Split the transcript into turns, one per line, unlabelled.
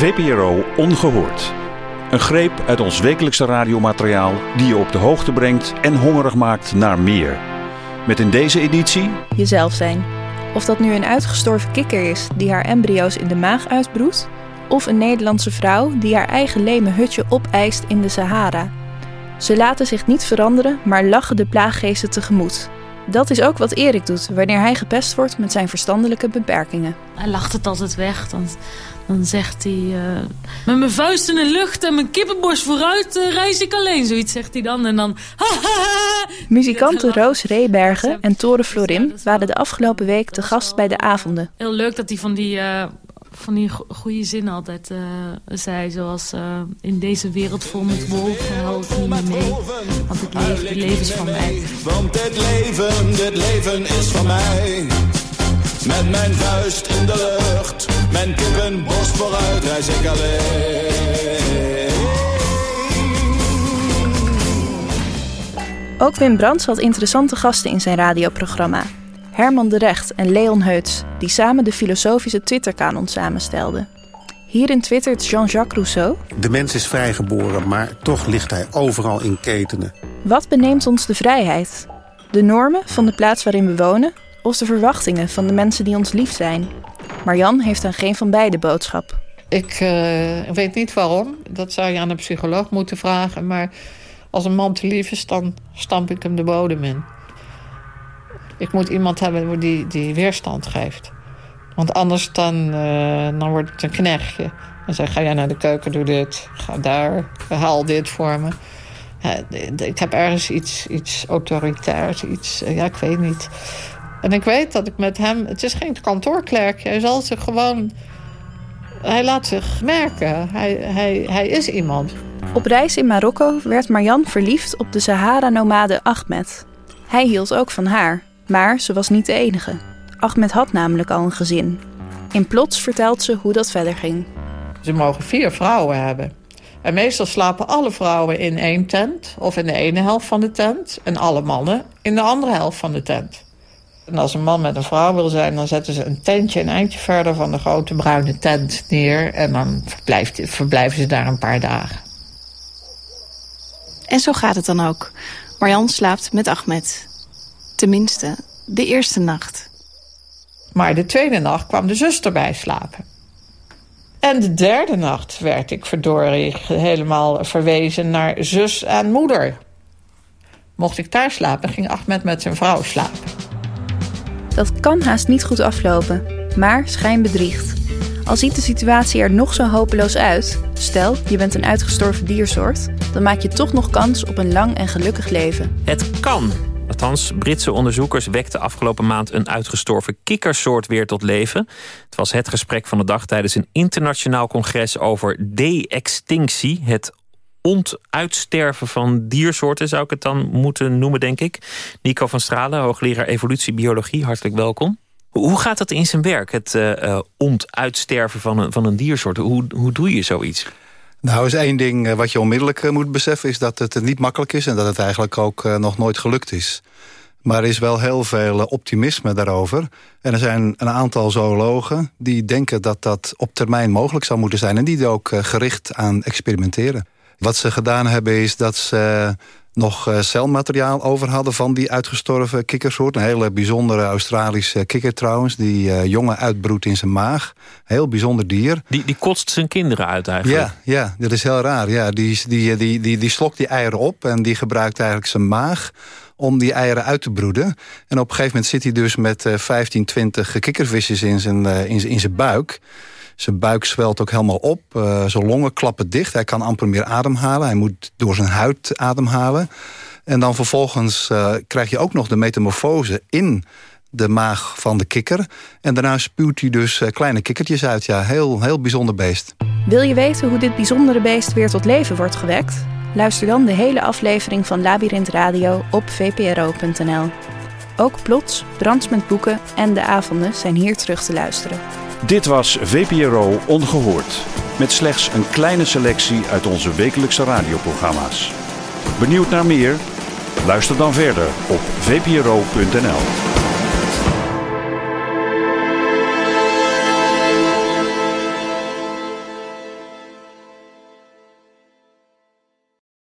VPRO Ongehoord. Een greep uit ons wekelijkse radiomateriaal die je op de hoogte brengt en hongerig maakt naar meer. Met in deze editie
jezelf zijn. Of dat nu een uitgestorven kikker is die haar embryo's in de maag uitbroedt, of een Nederlandse vrouw die haar eigen leme hutje opeist in de Sahara. Ze laten zich niet veranderen, maar lachen de plaaggeesten tegemoet. Dat is ook wat Erik doet wanneer hij gepest wordt met zijn verstandelijke beperkingen.
Hij lacht het altijd weg. Dan, dan zegt hij... Uh, met mijn vuist in de lucht en mijn kippenborst vooruit uh, reis ik alleen. Zoiets zegt hij dan. En dan...
Muzikanten Roos Reebergen en Tore Florin waren de afgelopen week te gast bij de avonden.
Heel leuk dat hij van die... Uh, van die goede zin altijd uh, zei. Zoals uh, in deze wereld vol met wolven hou ik niet meer mee. Want het leven, het leven is van mij.
Want dit leven, dit leven is van mij. Met mijn vuist in de lucht, mijn kippenborst vooruit, reis ik alleen.
Ook Wim Brands had interessante gasten in zijn radioprogramma. Herman de Recht en Leon Heuts, die samen de filosofische Twitterkanon samenstelden. Hierin twittert Jean-Jacques Rousseau...
De mens is vrijgeboren, maar toch ligt hij overal in ketenen.
Wat beneemt ons de vrijheid? De normen van de plaats waarin we wonen... of de verwachtingen van de mensen die ons lief zijn? Marjan heeft aan geen van beide boodschap.
Ik uh, weet niet waarom. Dat zou je aan een psycholoog moeten vragen. Maar als een man te lief is, dan stamp ik hem de bodem in. Ik moet iemand hebben die, die weerstand geeft. Want anders dan, uh, dan wordt het een knechtje. Dan zeg ga jij naar de keuken, doe dit. Ga daar, haal dit voor me. ik heb ergens iets, iets autoritairs, iets, ja, ik weet niet. En ik weet dat ik met hem... Het is geen kantoorklerk. Hij zal zich gewoon... Hij laat zich merken. Hij, hij, hij is iemand.
Op reis in Marokko werd Marjan verliefd op de Sahara-nomade Ahmed. Hij hield ook van haar, maar ze was niet de enige. Ahmed had namelijk al een gezin. In plots vertelt ze hoe dat verder ging.
Ze mogen vier vrouwen hebben. En meestal slapen alle vrouwen in één tent, of in de ene helft van de tent, en alle mannen in de andere helft van de tent. En als een man met een vrouw wil zijn, dan zetten ze een tentje een eindje verder van de grote bruine tent neer. En dan verblijft, verblijven ze daar een paar dagen.
En zo gaat het dan ook. Marjan slaapt met Ahmed. Tenminste, de eerste nacht.
Maar de tweede nacht kwam de zuster bij slapen. En de derde nacht werd ik verdorie helemaal verwezen naar zus en moeder. Mocht ik daar slapen, ging Ahmed met zijn vrouw slapen.
Dat kan haast niet goed aflopen, maar schijn bedriegt. Al ziet de situatie er nog zo hopeloos uit, stel je bent een uitgestorven diersoort, dan maak je toch nog kans op een lang en gelukkig leven.
Het kan. Althans, Britse onderzoekers wekten afgelopen maand een uitgestorven kikkersoort weer tot leven. Het was het gesprek van de dag tijdens een internationaal congres over de-extinctie. Het ontuitsterven van diersoorten zou ik het dan moeten noemen, denk ik. Nico van Stralen, hoogleraar evolutiebiologie, hartelijk welkom. Hoe gaat dat in zijn werk, het uh, ontuitsterven van een, van een diersoort? Hoe, hoe doe je zoiets?
Nou, is één ding eh, wat je onmiddellijk moet beseffen... is dat het niet makkelijk is en dat het eigenlijk ook nog nooit gelukt is. Maar er is wel heel veel optimisme daarover. En er zijn een aantal zoologen die denken dat dat op termijn mogelijk zou moeten zijn... en die er ook gericht aan experimenteren. Wat ze gedaan hebben is dat ze nog eh, celmateriaal over hadden van die uitgestorven kikkersoort. Een hele bijzondere Australische kikker trouwens, die uh, jongen uitbroedt in zijn maag. Heel bijzonder dier.
Die, die kotst zijn kinderen uit eigenlijk?
Ja, ja dat is heel raar. Ja, die, die, die, die, die slokt die eieren op en die gebruikt eigenlijk zijn maag om die eieren uit te broeden. En op een gegeven moment zit hij dus met 15, 20 kikkervisjes in zijn, in, in zijn buik. Zijn buik zwelt ook helemaal op. Uh, zijn longen klappen dicht. Hij kan amper meer ademhalen. Hij moet door zijn huid ademhalen. En dan vervolgens uh, krijg je ook nog de metamorfose in de maag van de kikker. En daarna spuwt hij dus uh, kleine kikkertjes uit. Ja, heel, heel bijzonder beest.
Wil je weten hoe dit bijzondere beest weer tot leven wordt gewekt? Luister dan de hele aflevering van Labyrinth Radio op vpro.nl. Ook Plots, Brands met Boeken en De Avonden zijn hier terug te luisteren.
Dit was VPRO Ongehoord. Met slechts een kleine selectie uit onze wekelijkse radioprogramma's. Benieuwd naar meer? Luister dan verder op vpro.nl.